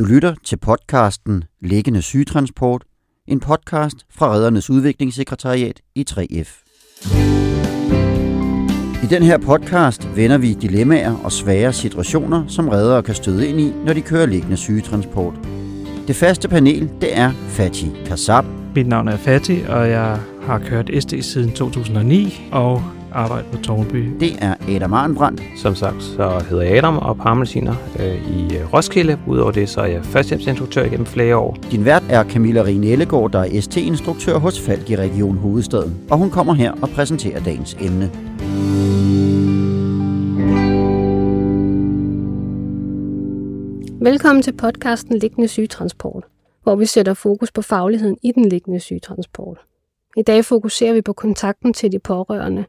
Du lytter til podcasten Liggende Sygetransport, en podcast fra Redernes Udviklingssekretariat i 3F. I den her podcast vender vi dilemmaer og svære situationer, som reddere kan støde ind i, når de kører liggende sygetransport. Det faste panel, det er Fatih Kassab. Mit navn er Fatih, og jeg har kørt SD siden 2009 og arbejdet på Tårnby. Det er Adam Arnbrandt. Som sagt, så hedder jeg Adam og parmelsiner øh, i øh, Roskilde. Udover det, så er jeg førstehjælpsinstruktør gennem flere år. Din vært er Camilla Rine Ellegaard, der er ST-instruktør hos Falk i Region Hovedstaden. Og hun kommer her og præsenterer dagens emne. Velkommen til podcasten Liggende Sygetransport, hvor vi sætter fokus på fagligheden i den liggende sygetransport. I dag fokuserer vi på kontakten til de pårørende,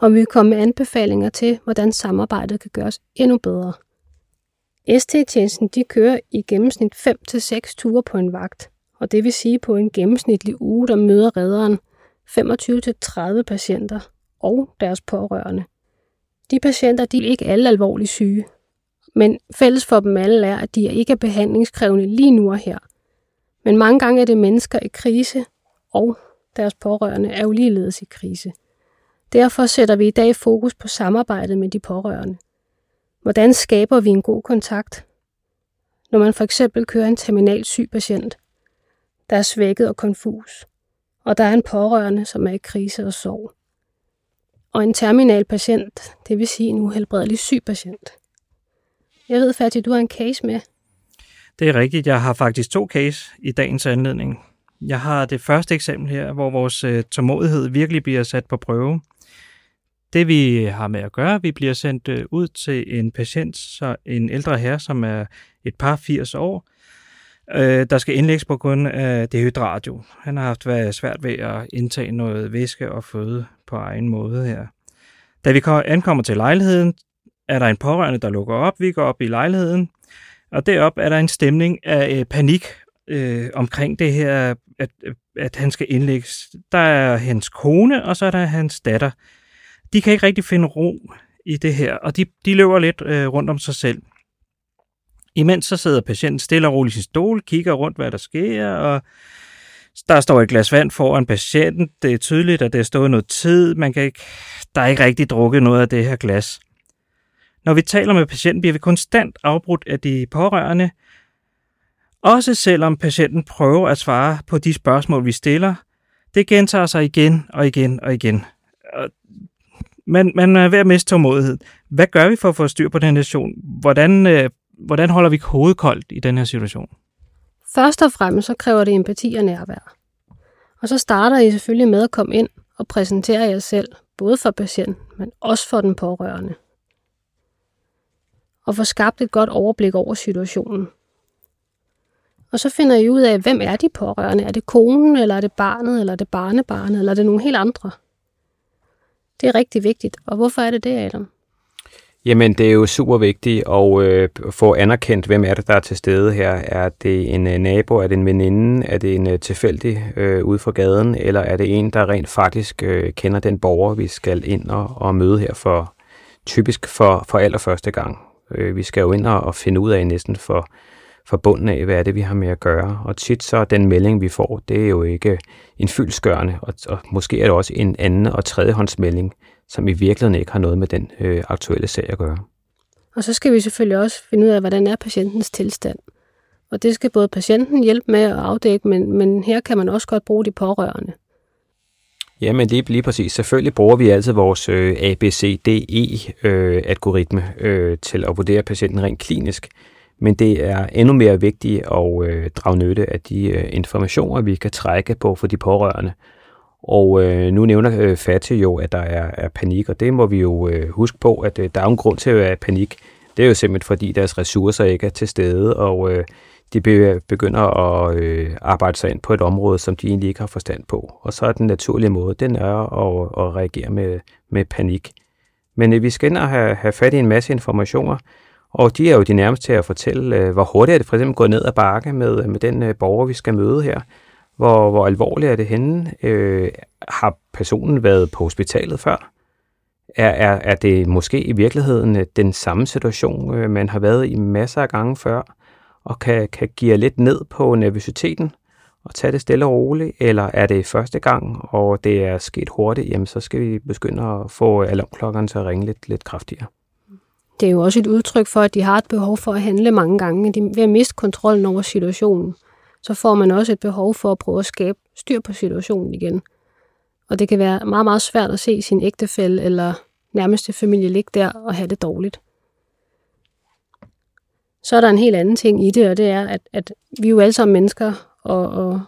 og vi vil komme med anbefalinger til, hvordan samarbejdet kan gøres endnu bedre. ST-tjenesten de kører i gennemsnit 5-6 ture på en vagt, og det vil sige på en gennemsnitlig uge, der møder redderen 25-30 patienter og deres pårørende. De patienter de er ikke alle alvorligt syge, men fælles for dem alle er, at de ikke er behandlingskrævende lige nu og her. Men mange gange er det mennesker i krise, og deres pårørende er jo ligeledes i krise. Derfor sætter vi i dag fokus på samarbejdet med de pårørende. Hvordan skaber vi en god kontakt? Når man for eksempel kører en terminal syg patient, der er svækket og konfus, og der er en pårørende, som er i krise og sorg. Og en terminal patient, det vil sige en uhelbredelig syg patient. Jeg ved faktisk, du har en case med. Det er rigtigt. Jeg har faktisk to case i dagens anledning. Jeg har det første eksempel her, hvor vores øh, tålmodighed virkelig bliver sat på prøve. Det vi har med at gøre, vi bliver sendt øh, ud til en patient, så en ældre herre, som er et par 80 år, øh, der skal indlægges på grund af dehydratio. Han har haft været svært ved at indtage noget væske og føde på egen måde her. Da vi ankommer til lejligheden, er der en pårørende, der lukker op. Vi går op i lejligheden, og derop er der en stemning af øh, panik øh, omkring det her, at, at han skal indlægges. Der er hans kone, og så er der hans datter. De kan ikke rigtig finde ro i det her, og de, de løber lidt øh, rundt om sig selv. Imens så sidder patienten stille og roligt i sin stol, kigger rundt, hvad der sker, og der står et glas vand foran patienten. Det er tydeligt, at det er stået noget tid. Man kan ikke, der er ikke rigtig drukket noget af det her glas. Når vi taler med patienten, bliver vi konstant afbrudt af de pårørende, også selvom patienten prøver at svare på de spørgsmål, vi stiller. Det gentager sig igen og igen og igen. Man, man er ved at miste tålmodighed. Hvad gør vi for at få styr på den situation? Hvordan, øh, hvordan holder vi hovedet koldt i den her situation? Først og fremmest så kræver det empati og nærvær. Og så starter I selvfølgelig med at komme ind og præsentere jer selv, både for patienten, men også for den pårørende og få skabt et godt overblik over situationen. Og så finder I ud af, hvem er de pårørende? Er det konen, eller er det barnet, eller er det barnebarnet, eller er det nogle helt andre? Det er rigtig vigtigt. Og hvorfor er det det, Adam? Jamen, det er jo super vigtigt øh, at øh, få anerkendt, hvem er det, der er til stede her. Er det en øh, nabo, er det en veninde, er det en øh, tilfældig øh, ude fra gaden, eller er det en, der rent faktisk øh, kender den borger, vi skal ind og, og møde her for typisk for, for allerførste gang. Øh, vi skal jo ind og finde ud af næsten for, for bunden af, hvad er det, vi har med at gøre. Og tit så den melding, vi får, det er jo ikke en fyldskørende, og, og måske er det også en anden og tredjehåndsmelding, som i virkeligheden ikke har noget med den øh, aktuelle sag at gøre. Og så skal vi selvfølgelig også finde ud af, hvordan er patientens tilstand. Og det skal både patienten hjælpe med at afdække, men, men her kan man også godt bruge de pårørende. Jamen lige, lige præcis. Selvfølgelig bruger vi altid vores øh, ABCDE-algoritme øh, øh, til at vurdere patienten rent klinisk. Men det er endnu mere vigtigt at øh, drage nytte af de øh, informationer, vi kan trække på for de pårørende. Og øh, nu nævner øh, Fatih jo, at der er, er panik, og det må vi jo øh, huske på, at øh, der er en grund til at være panik. Det er jo simpelthen fordi deres ressourcer ikke er til stede, og øh, de begynder at øh, arbejde sig ind på et område, som de egentlig ikke har forstand på. Og så er den naturlige måde, den er at, at reagere med, med panik. Men øh, vi skal ind og have, have fat i en masse informationer, og de er jo de nærmeste til at fortælle, øh, hvor hurtigt er det for eksempel gået ned ad bakke med, øh, med den øh, borger, vi skal møde her. Hvor, hvor alvorligt er det henne? Øh, har personen været på hospitalet før? Er, er, er det måske i virkeligheden den samme situation, man har været i masser af gange før? og kan, kan give lidt ned på nervøsiteten og tage det stille og roligt, eller er det første gang, og det er sket hurtigt, jamen så skal vi begynde at få alarmklokkerne til at ringe lidt, lidt kraftigere. Det er jo også et udtryk for, at de har et behov for at handle mange gange. De, ved at miste kontrollen over situationen, så får man også et behov for at prøve at skabe styr på situationen igen. Og det kan være meget, meget svært at se sin ægtefælle eller nærmeste familie ligge der og have det dårligt. Så er der en helt anden ting i det, og det er, at, at vi er jo alle sammen mennesker, og, og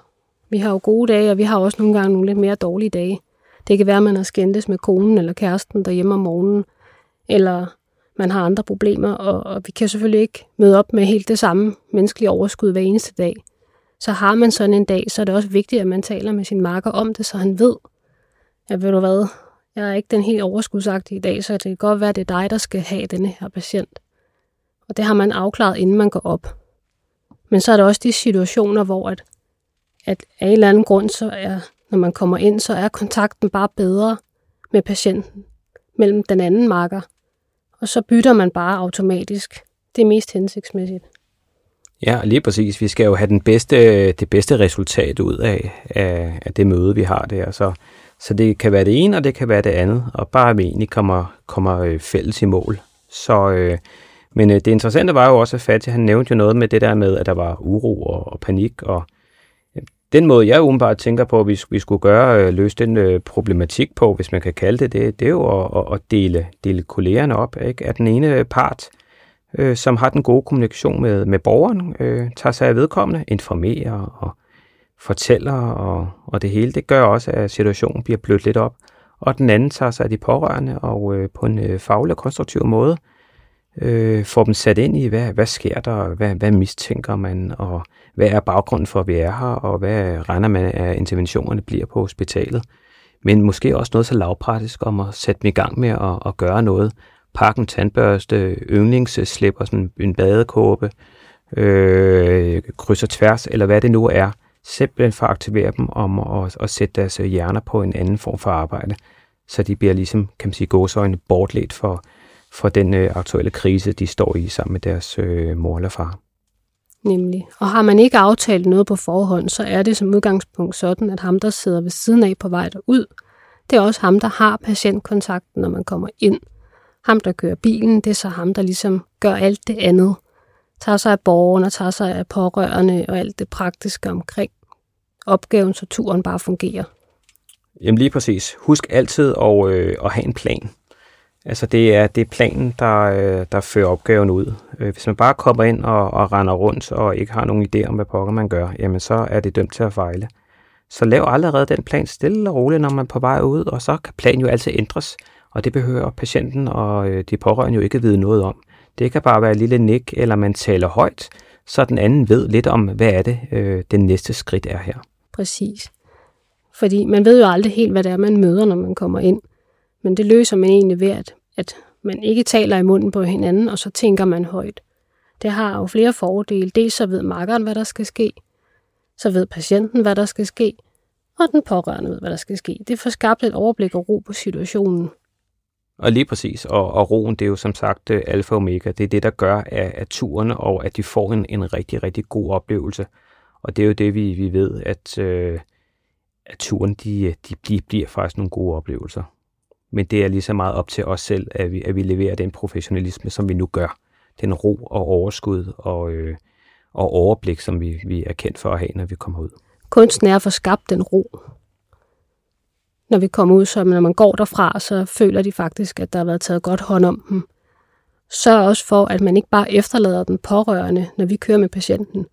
vi har jo gode dage, og vi har også nogle gange nogle lidt mere dårlige dage. Det kan være, at man har skændtes med konen eller kæresten derhjemme om morgenen, eller man har andre problemer, og, og vi kan selvfølgelig ikke møde op med helt det samme menneskelige overskud hver eneste dag. Så har man sådan en dag, så er det også vigtigt, at man taler med sin marker om det, så han ved, at ved du hvad, jeg er ikke den helt overskudsagtige i dag, så det kan godt være, at det er dig, der skal have denne her patient. Og det har man afklaret, inden man går op. Men så er der også de situationer, hvor at, at af en eller anden grund, så er, når man kommer ind, så er kontakten bare bedre med patienten mellem den anden marker. Og så bytter man bare automatisk. Det er mest hensigtsmæssigt. Ja, lige præcis. Vi skal jo have den bedste, det bedste resultat ud af, af, af det møde, vi har der. Så, så det kan være det ene, og det kan være det andet. Og bare at vi egentlig kommer, kommer øh, fælles i mål. Så, øh, men øh, det interessante var jo også, at Fatih, han nævnte jo noget med det der med, at der var uro og, og panik. Og øh, den måde, jeg umiddelbart tænker på, at vi, vi skulle gøre, øh, løse den øh, problematik på, hvis man kan kalde det det, det er jo at, at dele, dele kollegerne op. Ikke? At den ene øh, part, øh, som har den gode kommunikation med, med borgeren, øh, tager sig af vedkommende, informerer og fortæller og, og det hele. Det gør også, at situationen bliver blødt lidt op. Og den anden tager sig af de pårørende og øh, på en øh, faglig og konstruktiv måde øh, får dem sat ind i, hvad, hvad sker der, hvad, hvad mistænker man, og hvad er baggrunden for, at vi er her, og hvad regner man af interventionerne bliver på hospitalet. Men måske også noget så lavpraktisk om at sætte dem i gang med at, at gøre noget. Pakke en tandbørste, yndlingsslipper, sådan en badekåbe, øh, krydser tværs, eller hvad det nu er. Simpelthen for at aktivere dem om at, at sætte deres hjerner på en anden form for arbejde, så de bliver ligesom, kan man sige, gåsøjne bortledt for, for den øh, aktuelle krise, de står i sammen med deres øh, mor eller far. Nemlig. Og har man ikke aftalt noget på forhånd, så er det som udgangspunkt sådan, at ham, der sidder ved siden af på vej derud, det er også ham, der har patientkontakten, når man kommer ind. Ham, der kører bilen, det er så ham, der ligesom gør alt det andet. Tager sig af borgeren og tager sig af pårørende og alt det praktiske omkring opgaven, så turen bare fungerer. Jamen lige præcis. Husk altid at, øh, at have en plan. Altså det er, det er planen, der, øh, der fører opgaven ud. Øh, hvis man bare kommer ind og, og render rundt og ikke har nogen idé om, hvad pokker man gør, jamen så er det dømt til at fejle. Så lav allerede den plan stille og roligt, når man er på vej ud, og så kan planen jo altid ændres. Og det behøver patienten og øh, de pårørende jo ikke vide noget om. Det kan bare være et lille nik, eller man taler højt, så den anden ved lidt om, hvad er det, øh, den næste skridt er her. Præcis. Fordi man ved jo aldrig helt, hvad det er, man møder, når man kommer ind. Men det løser man egentlig ved, at, at man ikke taler i munden på hinanden, og så tænker man højt. Det har jo flere fordele. Dels så ved makkeren, hvad der skal ske. Så ved patienten, hvad der skal ske. Og den pårørende ved, hvad der skal ske. Det får skabt et overblik og ro på situationen. Og lige præcis, og, og roen, det er jo som sagt øh, alfa og omega. Det er det, der gør af, turen, og at de får en, en rigtig, rigtig god oplevelse. Og det er jo det, vi, vi ved, at, øh, at turen, de, de, de bliver faktisk nogle gode oplevelser. Men det er lige så meget op til os selv, at vi, at vi leverer den professionalisme, som vi nu gør. Den ro og overskud og, øh, og overblik, som vi, vi er kendt for at have, når vi kommer ud. Kunsten er at få skabt den ro. Når vi kommer ud, så når man går derfra, så føler de faktisk, at der har været taget godt hånd om dem. Sørg også for, at man ikke bare efterlader den pårørende, når vi kører med patienten.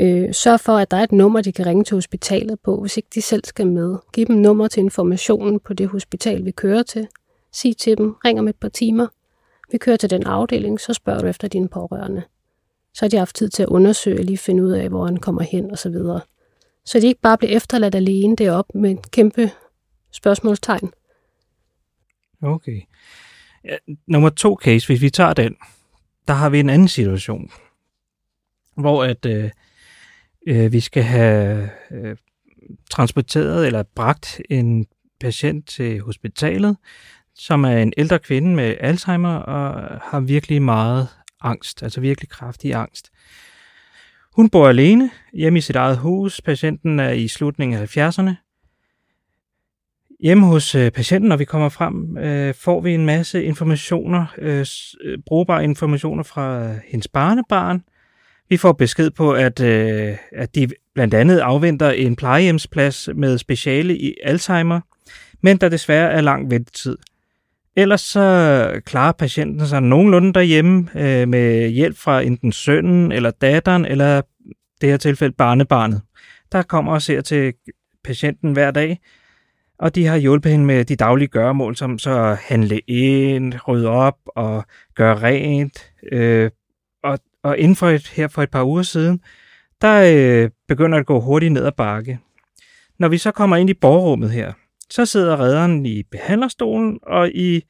Øh, sørg for, at der er et nummer, de kan ringe til hospitalet på, hvis ikke de selv skal med. Giv dem nummer til informationen på det hospital, vi kører til. Sig til dem, ring om et par timer. Vi kører til den afdeling, så spørger du efter dine pårørende. Så har de haft tid til at undersøge og lige finde ud af, hvor han kommer hen osv. Så, så de ikke bare bliver efterladt alene deroppe med et kæmpe spørgsmålstegn. Okay. Ja, nummer to case, hvis vi tager den, der har vi en anden situation, hvor at øh, øh, vi skal have øh, transporteret eller bragt en patient til hospitalet, som er en ældre kvinde med Alzheimer og har virkelig meget angst, altså virkelig kraftig angst. Hun bor alene hjemme i sit eget hus. Patienten er i slutningen af 70'erne. Hjemme hos øh, patienten, når vi kommer frem, øh, får vi en masse informationer, øh, brugbare informationer fra hendes barnebarn. Vi får besked på, at, øh, at de blandt andet afventer en plejehjemsplads med speciale i Alzheimer, men der desværre er lang ventetid. Ellers så klarer patienten sig nogenlunde derhjemme øh, med hjælp fra enten sønnen eller datteren, eller det her tilfælde barnebarnet. Der kommer og ser til patienten hver dag, og de har hjulpet hende med de daglige gøremål, som så handle ind, rydde op og gøre rent. Øh, og, og inden for et, her for et par uger siden, der øh, begynder det at gå hurtigt ned ad bakke. Når vi så kommer ind i borgerrummet her, så sidder redderen i behandlerstolen, og i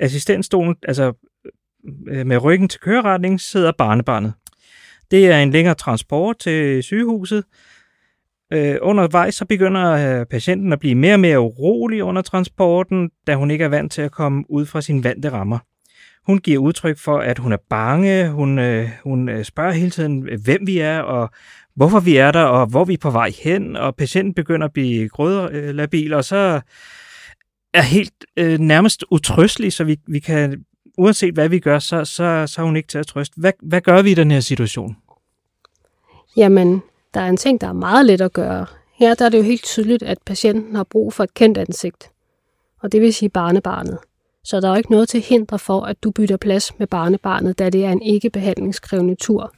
assistentstolen, altså øh, med ryggen til køreretning, sidder barnebarnet. Det er en længere transport til sygehuset. Øh, undervejs så begynder øh, patienten at blive mere og mere urolig under transporten, da hun ikke er vant til at komme ud fra sine vante rammer. Hun giver udtryk for, at hun er bange. Hun, øh, hun øh, spørger hele tiden, hvem vi er, og hvorfor vi er der, og hvor vi er på vej hen. Og patienten begynder at blive grødlabil, og så er helt øh, nærmest utrystelig, så vi, vi kan, uanset hvad vi gør, så, så, så er hun ikke til at trøste. Hvad, hvad gør vi i den her situation? Jamen, der er en ting, der er meget let at gøre. Her der er det jo helt tydeligt, at patienten har brug for et kendt ansigt. Og det vil sige barnebarnet. Så der er jo ikke noget til hinder for, at du bytter plads med barnebarnet, da det er en ikke-behandlingskrævende tur.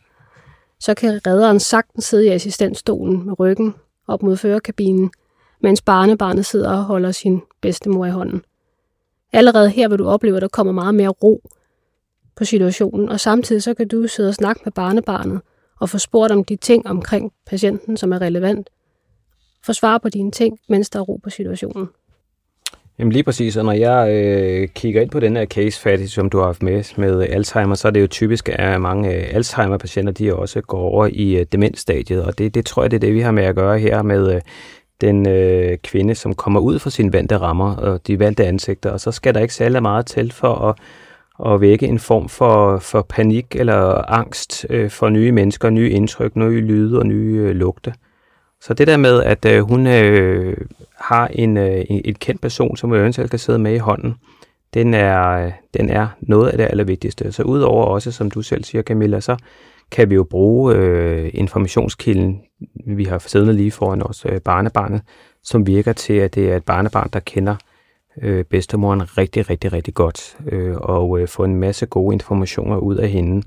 Så kan redderen sagtens sidde i assistentstolen med ryggen op mod førerkabinen, mens barnebarnet sidder og holder sin bedstemor i hånden. Allerede her vil du opleve, at der kommer meget mere ro på situationen, og samtidig så kan du sidde og snakke med barnebarnet og få spurgt om de ting omkring patienten, som er relevant. Få svar på dine ting, mens der er ro på situationen. Jamen lige præcis, og når jeg øh, kigger ind på den her case fatty, som du har haft med med Alzheimer, så er det jo typisk, at mange øh, Alzheimer-patienter, de også går over i øh, demensstadiet, og det, det tror jeg, det er det, vi har med at gøre her med øh, den øh, kvinde, som kommer ud fra sine vante rammer og de vante ansigter, og så skal der ikke særlig meget til for at, at vække en form for, for panik eller angst øh, for nye mennesker, nye indtryk, nye lyde og nye øh, lugte. Så det der med, at øh, hun øh, har en, øh, en kendt person, som hun eventuelt kan sidde med i hånden, den er, den er noget af det allervigtigste. Så udover også, som du selv siger, Camilla, så kan vi jo bruge øh, informationskilden, vi har siddende lige foran os, øh, barnebarnet, som virker til, at det er et barnebarn, der kender øh, bedstemoren rigtig, rigtig, rigtig godt, øh, og øh, få en masse gode informationer ud af hende,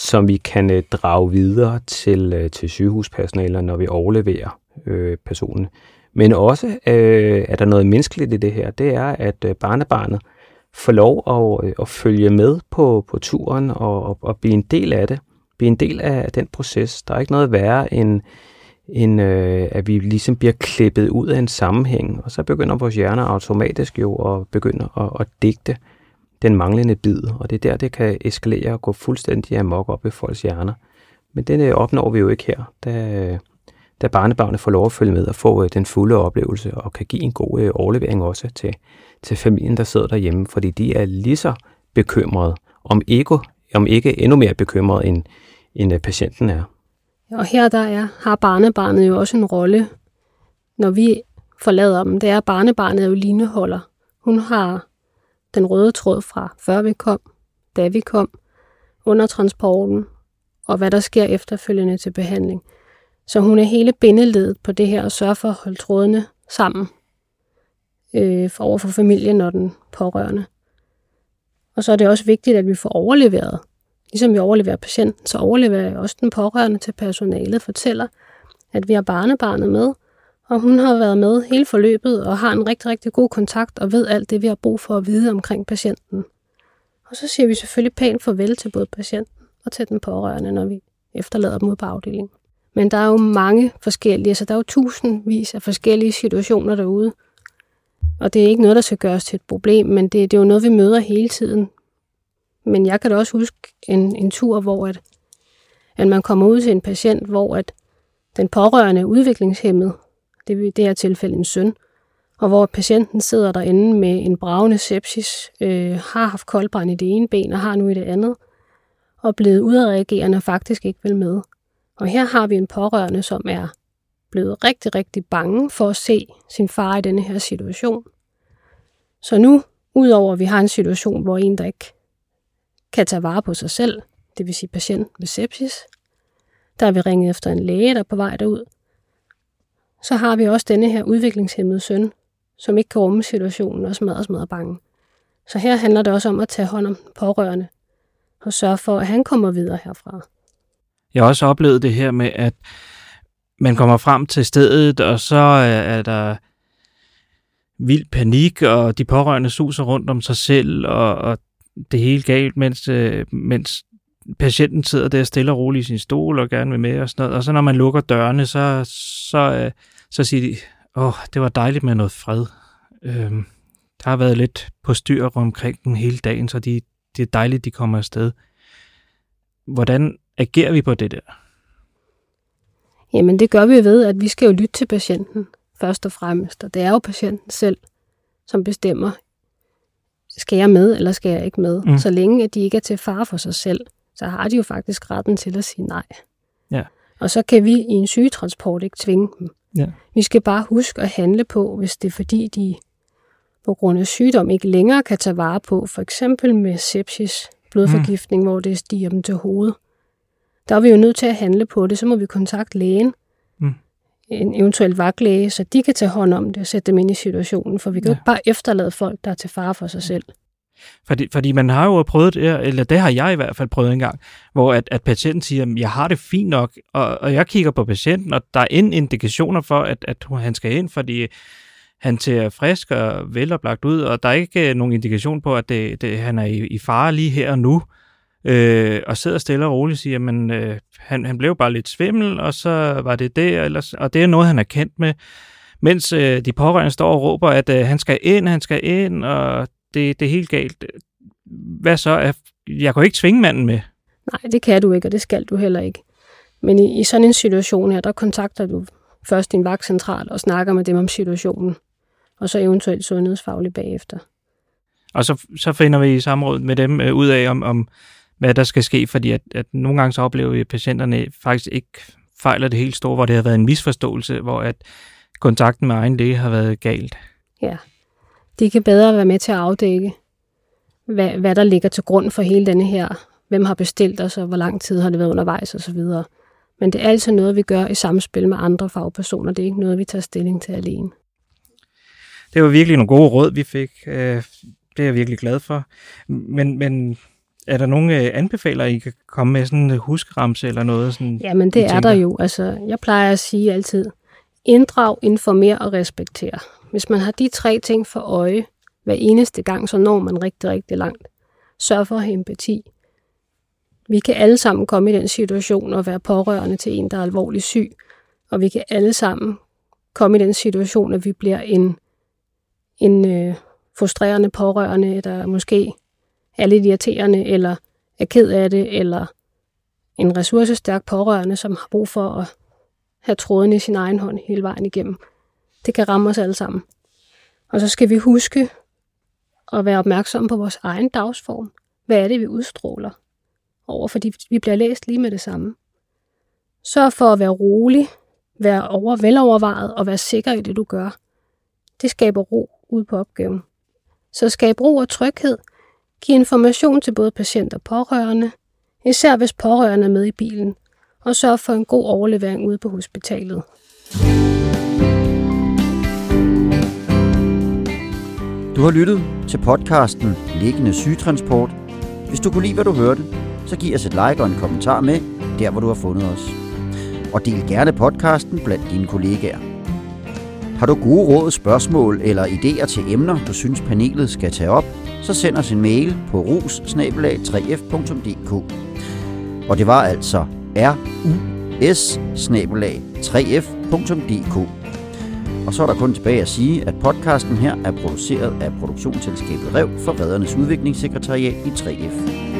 som vi kan øh, drage videre til, øh, til sygehuspersonaler, når vi overleverer øh, personen. Men også øh, er der noget menneskeligt i det her, det er, at øh, barnebarnet får lov at, øh, at følge med på, på turen og, og, og blive en del af det blive en del af den proces. Der er ikke noget værre end, end øh, at vi ligesom bliver klippet ud af en sammenhæng, og så begynder vores hjerner automatisk jo at begynde at, at digte den manglende bid, og det er der, det kan eskalere og gå fuldstændig amok op i folks hjerner. Men den øh, opnår vi jo ikke her, da, da barnebarnet får lov at følge med og få øh, den fulde oplevelse, og kan give en god øh, overlevering også til, til familien, der sidder derhjemme, fordi de er lige så bekymrede, om ikke, om ikke endnu mere bekymrede end, end patienten er. Og her der er, har barnebarnet jo også en rolle, når vi forlader dem. Det er, at barnebarnet er jo lineholder. Hun har den røde tråd fra før vi kom, da vi kom, under transporten, og hvad der sker efterfølgende til behandling. Så hun er hele bindeledet på det her og sørger for at holde trådene sammen øh, for over for familien og den pårørende. Og så er det også vigtigt, at vi får overleveret Ligesom vi overleverer patienten, så overleverer jeg også den pårørende til personalet, fortæller, at vi har barnebarnet med, og hun har været med hele forløbet og har en rigtig, rigtig god kontakt og ved alt det, vi har brug for at vide omkring patienten. Og så siger vi selvfølgelig pænt farvel til både patienten og til den pårørende, når vi efterlader dem ud på afdelingen. Men der er jo mange forskellige, så der er jo tusindvis af forskellige situationer derude. Og det er ikke noget, der skal gøres til et problem, men det, det er jo noget, vi møder hele tiden men jeg kan da også huske en, en tur, hvor at, at man kommer ud til en patient, hvor at den pårørende er udviklingshemmet, det er i det her tilfælde en søn, og hvor patienten sidder derinde med en bravende sepsis, øh, har haft koldbrand i det ene ben og har nu i det andet. og blevet udadreagerende og faktisk ikke vil med. Og her har vi en pårørende, som er blevet rigtig, rigtig bange for at se sin far i denne her situation. Så nu, udover at vi har en situation, hvor en, der ikke kan tage vare på sig selv, det vil sige patient med sepsis, der er vi ringet efter en læge, der er på vej derud, så har vi også denne her udviklingshemmede søn, som ikke kan rumme situationen og smadrer smadrer bange. Så her handler det også om at tage hånd om pårørende og sørge for, at han kommer videre herfra. Jeg har også oplevet det her med, at man kommer frem til stedet, og så øh, er der vild panik, og de pårørende suser rundt om sig selv, og, og det hele galt, mens, øh, mens patienten sidder der stille og roligt i sin stol og gerne vil med og sådan noget. Og så når man lukker dørene, så, så, øh, så siger de, åh, oh, det var dejligt med noget fred. Øhm, der har været lidt på styr omkring den hele dagen, så de, det er dejligt, de kommer afsted. Hvordan agerer vi på det der? Jamen det gør vi ved, at vi skal jo lytte til patienten først og fremmest. Og det er jo patienten selv, som bestemmer, skal jeg med, eller skal jeg ikke med? Mm. Så længe at de ikke er til fare for sig selv, så har de jo faktisk retten til at sige nej. Ja. Og så kan vi i en sygetransport ikke tvinge dem. Ja. Vi skal bare huske at handle på, hvis det er fordi, de på grund af sygdom ikke længere kan tage vare på, for eksempel med sepsis, blodforgiftning, mm. hvor det stiger dem til hovedet. Der er vi jo nødt til at handle på det, så må vi kontakte lægen, Mm. en eventuel vagtlæge, så de kan tage hånd om det og sætte dem ind i situationen, for vi kan jo Ja. ikke bare efterlade folk, der er til fare for sig selv. Fordi, fordi man har jo prøvet det, eller det har jeg i hvert fald prøvet engang, hvor at, at patienten siger, at jeg har det fint nok, og, og jeg kigger på patienten, og der er en indikationer for, at, at han skal ind, fordi han ser frisk og veloplagt ud, og der er ikke øh, nogen indikation på, at det, det, han er i, i fare lige her og nu, øh, og sidder stille og roligt og siger, men øh, han, han blev bare lidt svimmel, og så var det det, ellers, og det er noget, han er kendt med, mens øh, de pårørende står og råber, at øh, han skal ind, han skal ind, og det, det er helt galt. Hvad så? Er- Jeg kan jo ikke tvinge manden med. Nej, det kan du ikke, og det skal du heller ikke. Men i, i sådan en situation her, der kontakter du først din vagtcentral og snakker med dem om situationen, og så eventuelt sundhedsfagligt bagefter. Og så, så finder vi i samråd med dem øh, ud af, om, om hvad der skal ske, fordi at, at nogle gange så oplever vi, at patienterne faktisk ikke fejler det helt store, hvor det har været en misforståelse, hvor at kontakten med egen læge har været galt. Ja. De kan bedre være med til at afdække, hvad, hvad der ligger til grund for hele denne her. Hvem har bestilt os, og hvor lang tid har det været undervejs osv. Men det er altid noget, vi gør i samspil med andre fagpersoner. Det er ikke noget, vi tager stilling til alene. Det var virkelig nogle gode råd, vi fik. Øh, Det er jeg virkelig glad for. Men, men er der nogle øh, anbefaler, I kan komme med sådan en huskramse eller noget? Sådan, Jamen det er der jo. Altså, jeg plejer at sige altid, inddrag, informer og respekter. Hvis man har de tre ting for øje hver eneste gang, så når man rigtig, rigtig langt. Sørg for at have empati. Vi kan alle sammen komme i den situation og være pårørende til en, der er alvorligt syg. Og vi kan alle sammen komme i den situation, at vi bliver en, en øh, frustrerende pårørende, der måske er lidt irriterende, eller er ked af det, eller en ressourcestærk pårørende, som har brug for at have tråden i sin egen hånd hele vejen igennem. Det kan ramme os alle sammen. Og så skal vi huske at være opmærksomme på vores egen dagsform. Hvad er det, vi udstråler over? Fordi vi bliver læst lige med det samme. Sørg for at være rolig, være over, velovervejet og være sikker i det, du gør. Det skaber ro ud på opgaven. Så skab ro og tryghed. Giv information til både patient og pårørende, især hvis pårørende er med i bilen, og sørg for en god overlevering ude på hospitalet. Du har lyttet til podcasten Liggende sygetransport. Hvis du kunne lide, hvad du hørte, så giv os et like og en kommentar med, der hvor du har fundet os. Og del gerne podcasten blandt dine kollegaer. Har du gode råd, spørgsmål eller idéer til emner, du synes panelet skal tage op, så send os en mail på rus 3f.dk. Og det var altså rus 3f.dk. Og så er der kun tilbage at sige, at podcasten her er produceret af produktionsselskabet Rev for Redernes Udviklingssekretariat i 3F.